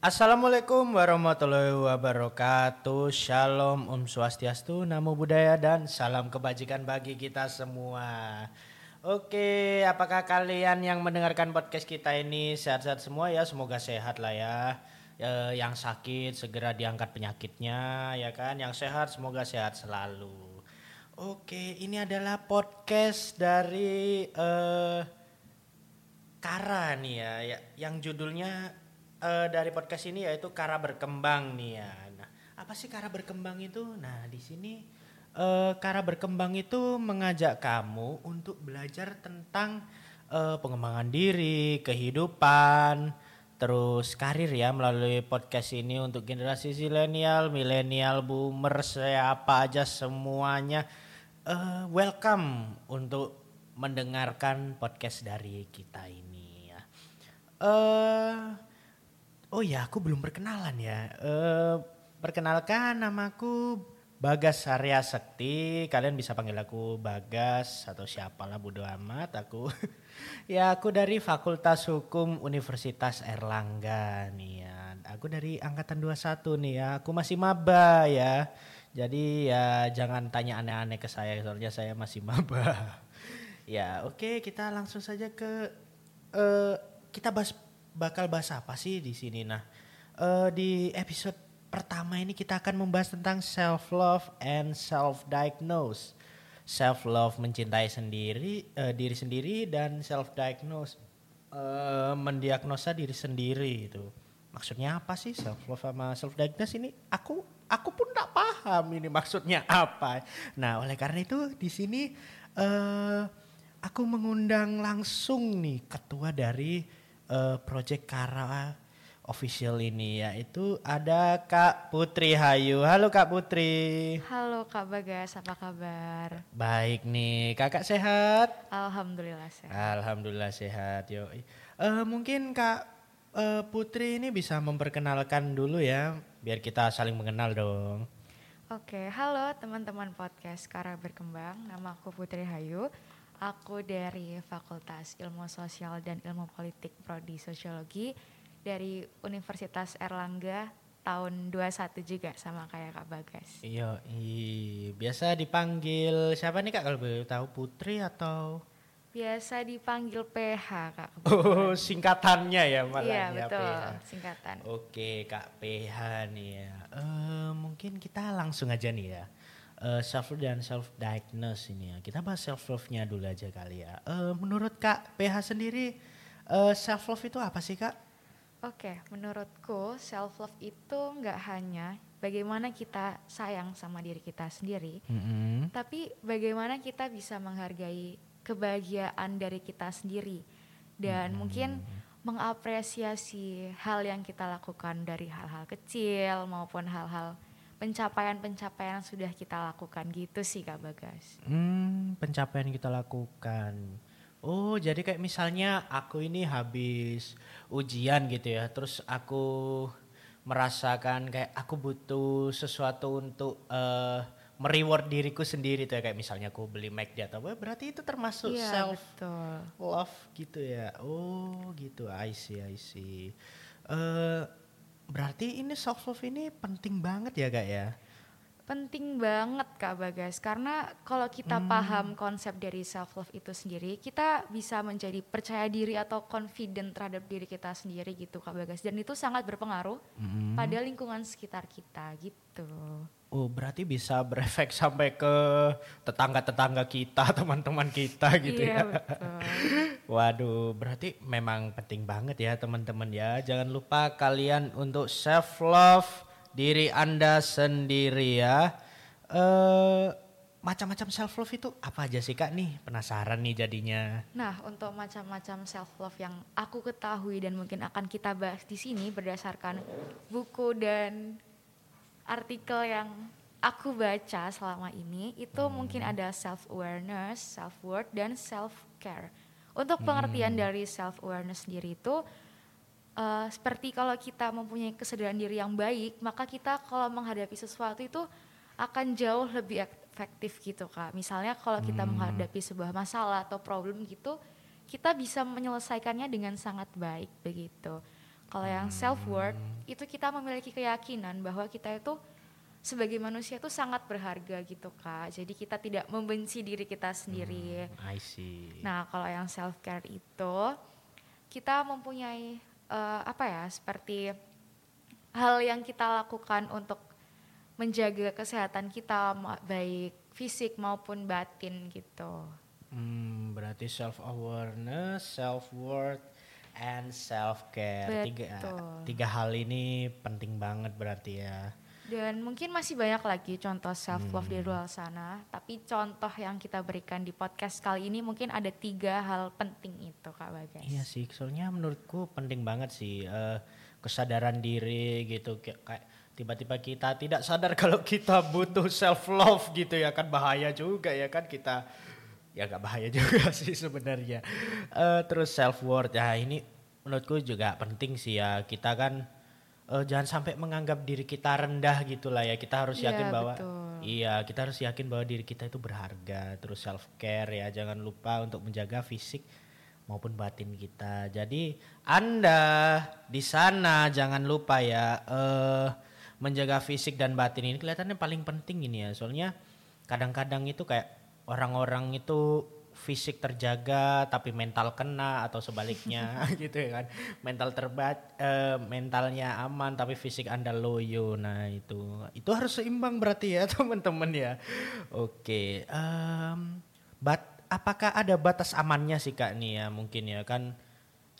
Assalamualaikum warahmatullahi wabarakatuh. Shalom, Om Swastiastu, Namo Buddhaya dan salam kebajikan bagi kita semua. Oke, apakah kalian yang mendengarkan podcast kita ini sehat-sehat semua ya? Semoga sehat lah ya. Eh, yang sakit segera diangkat penyakitnya ya kan. Yang sehat semoga sehat selalu. Oke, ini adalah podcast dari eh Kara nih ya, ya yang judulnya eh, dari podcast ini yaitu Kara berkembang nih ya. Nah, apa sih Kara berkembang itu? Nah, di sini eh, Kara berkembang itu mengajak kamu untuk belajar tentang eh, pengembangan diri, kehidupan, terus karir ya melalui podcast ini untuk generasi zilenial, milenial, boomer, siapa aja semuanya eh, welcome untuk mendengarkan podcast dari kita ini ya. Eh oh ya, aku belum perkenalan ya. Eh perkenalkan namaku Bagas Arya Sekti. Kalian bisa panggil aku Bagas atau siapalah bodo amat aku. ya, aku dari Fakultas Hukum Universitas Erlangga nih ya. Aku dari angkatan 21 nih ya. Aku masih maba ya. Jadi ya jangan tanya aneh-aneh ke saya soalnya saya masih maba. Ya, oke kita langsung saja ke eh kita bahas bakal bahas apa sih di sini. Nah, eh di episode pertama ini kita akan membahas tentang self love and self diagnose. Self love mencintai sendiri eh, diri sendiri dan self diagnose eh mendiagnosa diri sendiri itu. Maksudnya apa sih self love sama self diagnose ini? Aku aku pun tak paham ini maksudnya apa. Nah, oleh karena itu di sini eh aku mengundang langsung nih ketua dari eh, Project Kara official ini yaitu ada Kak Putri Hayu. Halo Kak Putri. Halo Kak Bagas, apa kabar? Baik nih, Kakak sehat? Alhamdulillah sehat. Alhamdulillah sehat. Yo. Eh mungkin Kak eh, Putri ini bisa memperkenalkan dulu ya, biar kita saling mengenal dong. Oke, halo teman-teman podcast Kara Berkembang. Nama aku Putri Hayu. Aku dari Fakultas Ilmu Sosial dan Ilmu Politik Prodi Sosiologi dari Universitas Erlangga tahun 21 juga sama kayak Kak Bagas. Iya, biasa dipanggil siapa nih Kak kalau boleh tahu Putri atau Biasa dipanggil PH Kak. Oh, singkatannya ya malah Iya ya, betul, PH. singkatan. Oke, Kak PH nih ya. Eh, mungkin kita langsung aja nih ya. Eh, self love dan self diagnose ini ya. Kita bahas self love-nya dulu aja kali ya. Eh, menurut Kak PH sendiri eh, self love itu apa sih, Kak? Oke, menurutku self love itu nggak hanya bagaimana kita sayang sama diri kita sendiri, Mm-mm. tapi bagaimana kita bisa menghargai kebahagiaan dari kita sendiri dan mungkin mengapresiasi hal yang kita lakukan dari hal-hal kecil maupun hal-hal pencapaian-pencapaian yang sudah kita lakukan gitu sih Kak Bagas. Hmm, pencapaian kita lakukan. Oh, jadi kayak misalnya aku ini habis ujian gitu ya, terus aku merasakan kayak aku butuh sesuatu untuk eh mereward diriku sendiri tuh ya kayak misalnya aku beli McD atau apa, berarti itu termasuk Iya, self betul. love gitu ya. Oh, gitu. I see, I see. Eh berarti ini self love ini penting banget ya, Kak ya? Penting banget Kak Bagas karena kalau kita paham konsep dari self love itu sendiri, kita bisa menjadi percaya diri atau confident terhadap diri kita sendiri gitu Kak Bagas dan itu sangat berpengaruh pada lingkungan sekitar kita gitu. Oh, berarti bisa berefek sampai ke tetangga-tetangga kita, teman-teman kita gitu iya ya. betul. Waduh, berarti memang penting banget ya teman-teman ya. Jangan lupa kalian untuk self love diri Anda sendiri ya. Eh macam-macam self love itu apa aja sih Kak nih? Penasaran nih jadinya. Nah, untuk macam-macam self love yang aku ketahui dan mungkin akan kita bahas di sini berdasarkan buku dan artikel yang aku baca selama ini itu mungkin ada self awareness, self worth dan self care. Untuk pengertian dari self awareness sendiri itu eh, seperti kalau kita mempunyai kesadaran diri yang baik, maka kita kalau menghadapi sesuatu itu akan jauh lebih efektif gitu kak. Misalnya kalau kita menghadapi sebuah masalah atau problem gitu, kita bisa menyelesaikannya dengan sangat baik begitu. Kalau yang self worth itu kita memiliki keyakinan bahwa kita itu sebagai manusia itu sangat berharga gitu kak. Jadi kita tidak membenci diri kita sendiri. Hmm, I see. Nah kalau yang self care itu kita mempunyai uh, apa ya seperti hal yang kita lakukan untuk menjaga kesehatan kita baik fisik maupun batin gitu. Hmm, berarti self awareness, self worth, and self care. Tiga tiga hal ini penting banget berarti ya. Dan mungkin masih banyak lagi contoh self love hmm. di luar sana. Tapi contoh yang kita berikan di podcast kali ini mungkin ada tiga hal penting itu kak Bagas. Iya sih, soalnya menurutku penting banget sih uh, kesadaran diri gitu kayak tiba-tiba kita tidak sadar kalau kita butuh self love gitu ya kan bahaya juga ya kan kita ya gak bahaya juga sih sebenarnya. Uh, terus self worth ya ini menurutku juga penting sih ya kita kan uh, jangan sampai menganggap diri kita rendah gitulah ya. Kita harus iya, yakin ya, bahwa betul. iya, kita harus yakin bahwa diri kita itu berharga. Terus self care ya, jangan lupa untuk menjaga fisik maupun batin kita. Jadi Anda di sana jangan lupa ya uh, menjaga fisik dan batin ini kelihatannya paling penting ini ya. Soalnya kadang-kadang itu kayak orang-orang itu fisik terjaga tapi mental kena atau sebaliknya gitu ya kan. Mental terbat uh, mentalnya aman tapi fisik anda loyo. Nah itu. Itu harus seimbang berarti ya teman-teman ya. Oke okay. um, bat apakah ada batas amannya sih kak nih ya mungkin ya kan?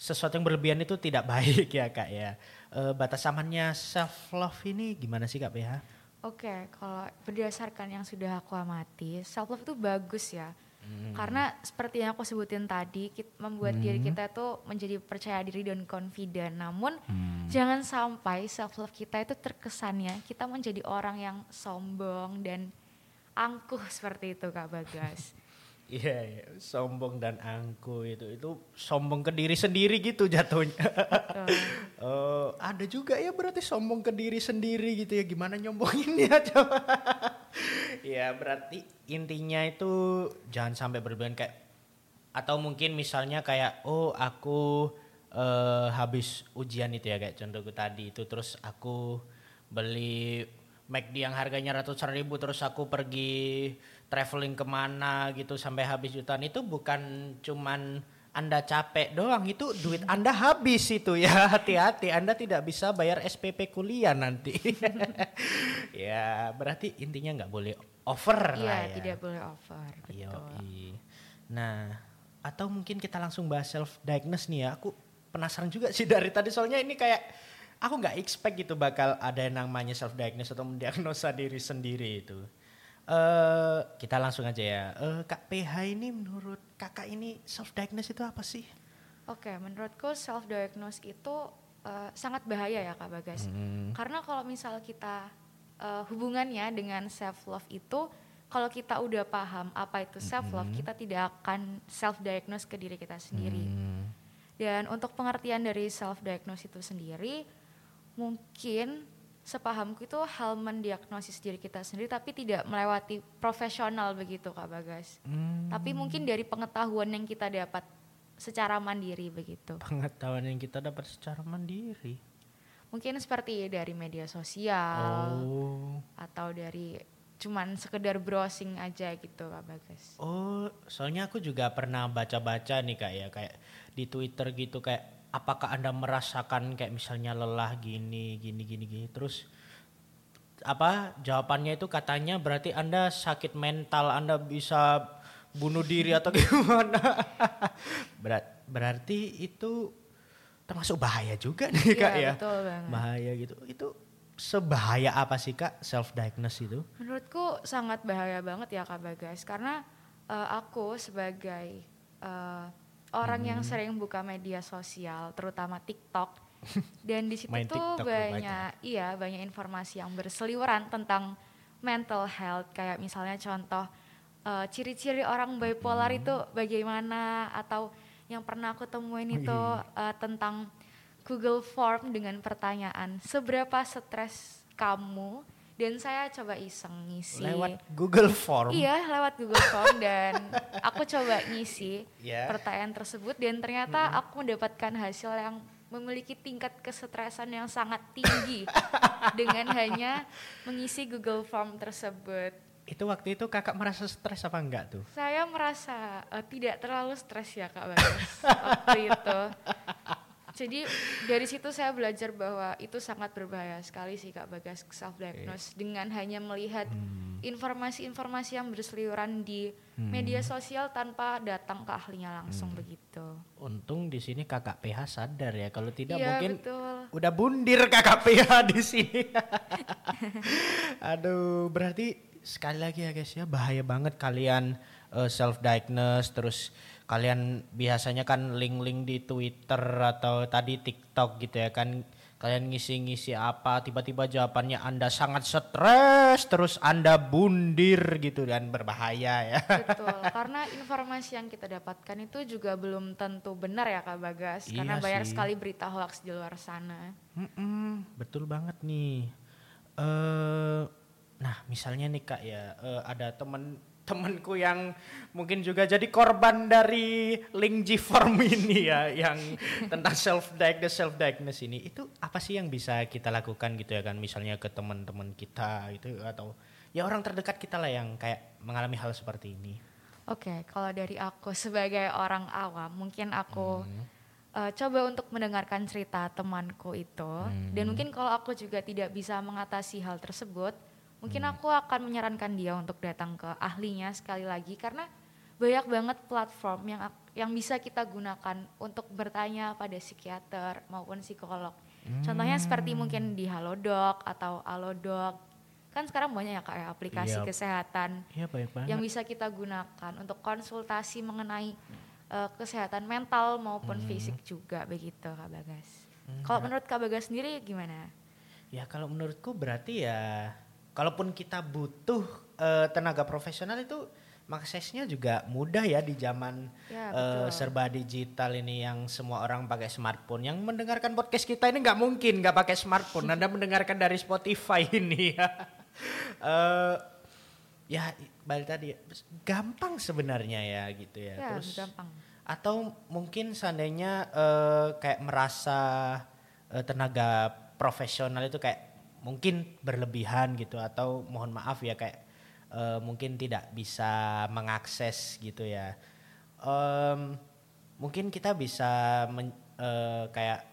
Sesuatu yang berlebihan itu tidak baik ya kak ya. Uh, batas amannya self love ini gimana sih kak PH? Oke, kalau berdasarkan yang sudah aku amati, self love itu bagus ya Hmm. Karena seperti yang aku sebutin tadi, kita membuat hmm. diri kita itu menjadi percaya diri dan confident. Namun hmm. jangan sampai self love kita itu terkesannya kita menjadi orang yang sombong dan angkuh seperti itu Kak Bagas. Iya, yeah, sombong dan angku itu itu sombong ke diri sendiri gitu jatuhnya. uh, ada juga ya berarti sombong ke diri sendiri gitu ya gimana nyombonginnya coba. ya berarti intinya itu jangan sampai berlebihan kayak atau mungkin misalnya kayak oh aku uh, habis ujian itu ya kayak contohku tadi itu terus aku beli McD yang harganya ratusan ribu terus aku pergi traveling ke mana gitu sampai habis jutaan itu bukan cuman anda capek doang itu duit Anda habis itu ya. Hati-hati Anda tidak bisa bayar SPP kuliah nanti. Ya berarti intinya nggak boleh over iya, lah ya. tidak boleh over betul. Nah atau mungkin kita langsung bahas self diagnose nih ya. Aku penasaran juga sih dari tadi soalnya ini kayak aku nggak expect gitu bakal ada yang namanya self diagnose atau mendiagnosa diri sendiri itu Uh, kita langsung aja ya. Uh, Kak PH ini menurut kakak ini self diagnose itu apa sih? Oke, okay, menurutku self diagnose itu uh, sangat bahaya ya Kak Bagas. Hmm. Karena kalau misal kita uh, hubungannya dengan self love itu kalau kita udah paham apa itu self love, hmm. kita tidak akan self diagnose ke diri kita sendiri. Hmm. Dan untuk pengertian dari self diagnose itu sendiri mungkin sepahamku itu hal mendiagnosis diri kita sendiri tapi tidak melewati profesional begitu Kak Bagas. Hmm. Tapi mungkin dari pengetahuan yang kita dapat secara mandiri begitu. Pengetahuan yang kita dapat secara mandiri. Mungkin seperti dari media sosial oh. atau dari cuman sekedar browsing aja gitu Kak Bagas. Oh, soalnya aku juga pernah baca-baca nih Kak ya kayak di Twitter gitu kayak apakah anda merasakan kayak misalnya lelah gini gini gini gini? Terus apa jawabannya itu katanya berarti anda sakit mental anda bisa bunuh diri atau gimana? Berat, berarti itu termasuk bahaya juga nih kak ya, ya? Betul banget. bahaya gitu. Itu sebahaya apa sih kak self diagnose itu? Menurutku sangat bahaya banget ya kak Bagas. Karena uh, aku sebagai uh, orang hmm. yang sering buka media sosial, terutama TikTok. Dan di situ tuh TikTok banyak, iya banyak informasi yang berseliweran tentang mental health. Kayak misalnya contoh uh, ciri-ciri orang bipolar hmm. itu bagaimana atau yang pernah aku temuin itu uh, tentang Google Form dengan pertanyaan seberapa stres kamu dan saya coba iseng ngisi lewat Google Form iya lewat Google Form dan aku coba ngisi yeah. pertanyaan tersebut dan ternyata hmm. aku mendapatkan hasil yang memiliki tingkat kesetresan yang sangat tinggi dengan hanya mengisi Google Form tersebut. Itu waktu itu kakak merasa stres apa enggak tuh? Saya merasa uh, tidak terlalu stres ya Kak Bagas waktu itu. Jadi dari situ saya belajar bahwa itu sangat berbahaya sekali sih Kak Bagas self diagnose dengan hanya melihat informasi-informasi yang berseliweran di media sosial tanpa datang ke ahlinya langsung begitu. Untung di sini kakak PH sadar ya, kalau tidak Iya, mungkin betul. udah bundir kakak PH di sini. Aduh, berarti sekali lagi ya guys ya bahaya banget kalian self diagnose terus kalian biasanya kan link-link di Twitter atau tadi TikTok gitu ya kan kalian ngisi-ngisi apa tiba-tiba jawabannya Anda sangat stres terus Anda bundir gitu dan berbahaya ya. Betul, karena informasi yang kita dapatkan itu juga belum tentu benar ya Kak Bagas, Iya karena banyak sih. sekali berita hoax di luar sana. Mm-mm, betul banget nih. eh nah misalnya nih kak ya eh, ada temen temenku yang mungkin juga jadi korban dari link G-form ini ya yang tentang self diagnose self diagnose ini. Itu apa sih yang bisa kita lakukan gitu ya kan? Misalnya ke teman-teman kita itu atau ya orang terdekat kita lah yang kayak mengalami hal seperti ini. Oke, kalau dari aku sebagai orang awam, mungkin aku eh, coba untuk mendengarkan cerita temanku itu, dan mungkin kalau aku juga tidak bisa mengatasi hal tersebut, mungkin aku akan menyarankan dia untuk datang ke ahlinya sekali lagi, karena banyak banget platform yang yang bisa kita gunakan untuk bertanya pada psikiater maupun psikolog. Contohnya seperti mungkin di Halodoc atau Alodoc. Kan sekarang banyak ya kayak aplikasi Iya. kesehatan Iya baik banget. yang bisa kita gunakan untuk konsultasi mengenai eh, kesehatan mental maupun fisik juga begitu Kak Bagas. Kalau menurut Kak Bagas sendiri gimana? Ya kalau menurutku berarti ya kalaupun kita butuh eh, tenaga profesional itu aksesnya juga mudah ya di zaman Ya, betul. serba digital ini yang semua orang pakai smartphone. Yang mendengarkan podcast kita ini nggak mungkin nggak pakai smartphone. Anda mendengarkan dari Spotify ini ya. Eh, ya balik tadi gampang sebenarnya ya gitu ya. Ya, Terus gampang. atau mungkin seandainya eh, kayak merasa eh, tenaga profesional itu kayak mungkin berlebihan gitu atau mohon maaf ya kayak eh, mungkin tidak bisa mengakses gitu ya. Em, mungkin kita bisa men- eh, kayak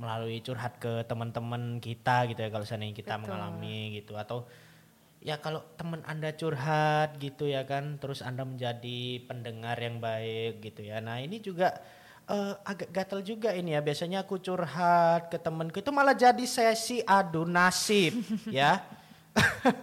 melalui curhat ke teman-teman kita gitu ya kalau seandainya kita Betul. mengalami gitu. Atau ya kalau teman anda curhat gitu ya kan terus anda menjadi pendengar yang baik gitu ya. Nah ini juga eh, agak gatel juga ini ya. Biasanya aku curhat ke temenku itu malah jadi sesi adu nasib ya.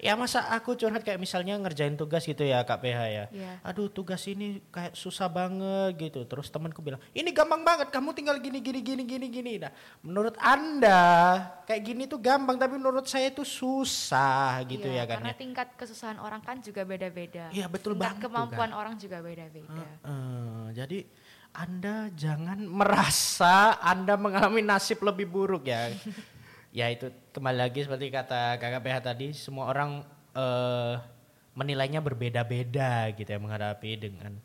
Ya masa aku curhat kayak misalnya ngerjain tugas gitu ya kak PH ya. Iya. aduh tugas ini kayak susah banget gitu. Terus temanku bilang ini gampang banget kamu tinggal gini gini gini gini gini. Nah menurut anda kayak gini tuh gampang tapi menurut saya itu susah gitu ya Iya, kan Karena ya. tingkat kesusahan orang kan juga beda-beda. Iya, betul tingkat banget kemampuan orang juga beda-beda. Eh, jadi anda jangan merasa anda mengalami nasib lebih buruk ya ya itu kembali lagi seperti kata kakak PH tadi semua orang eh, menilainya berbeda-beda gitu ya menghadapi dengan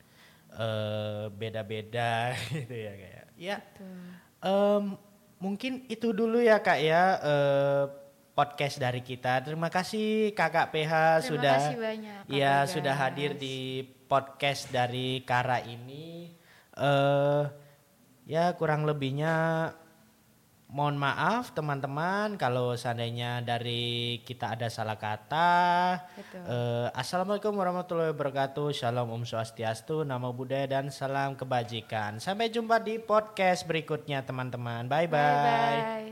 eh, beda-beda gitu ya kayak ya. Em, mungkin itu dulu ya kak ya eh, podcast dari kita. Terima kasih kakak PH Terima sudah kasih banyak, Kak ya Bagas. sudah hadir di podcast dari Kara ini. Eh ya kurang lebihnya mohon maaf teman-teman kalau seandainya dari kita ada salah kata. Betul. Eh, Assalamualaikum warahmatullahi wabarakatuh. Shalom Om Swastiastu, Namo Buddhaya dan salam kebajikan. Sampai jumpa di podcast berikutnya teman-teman. Bye bye.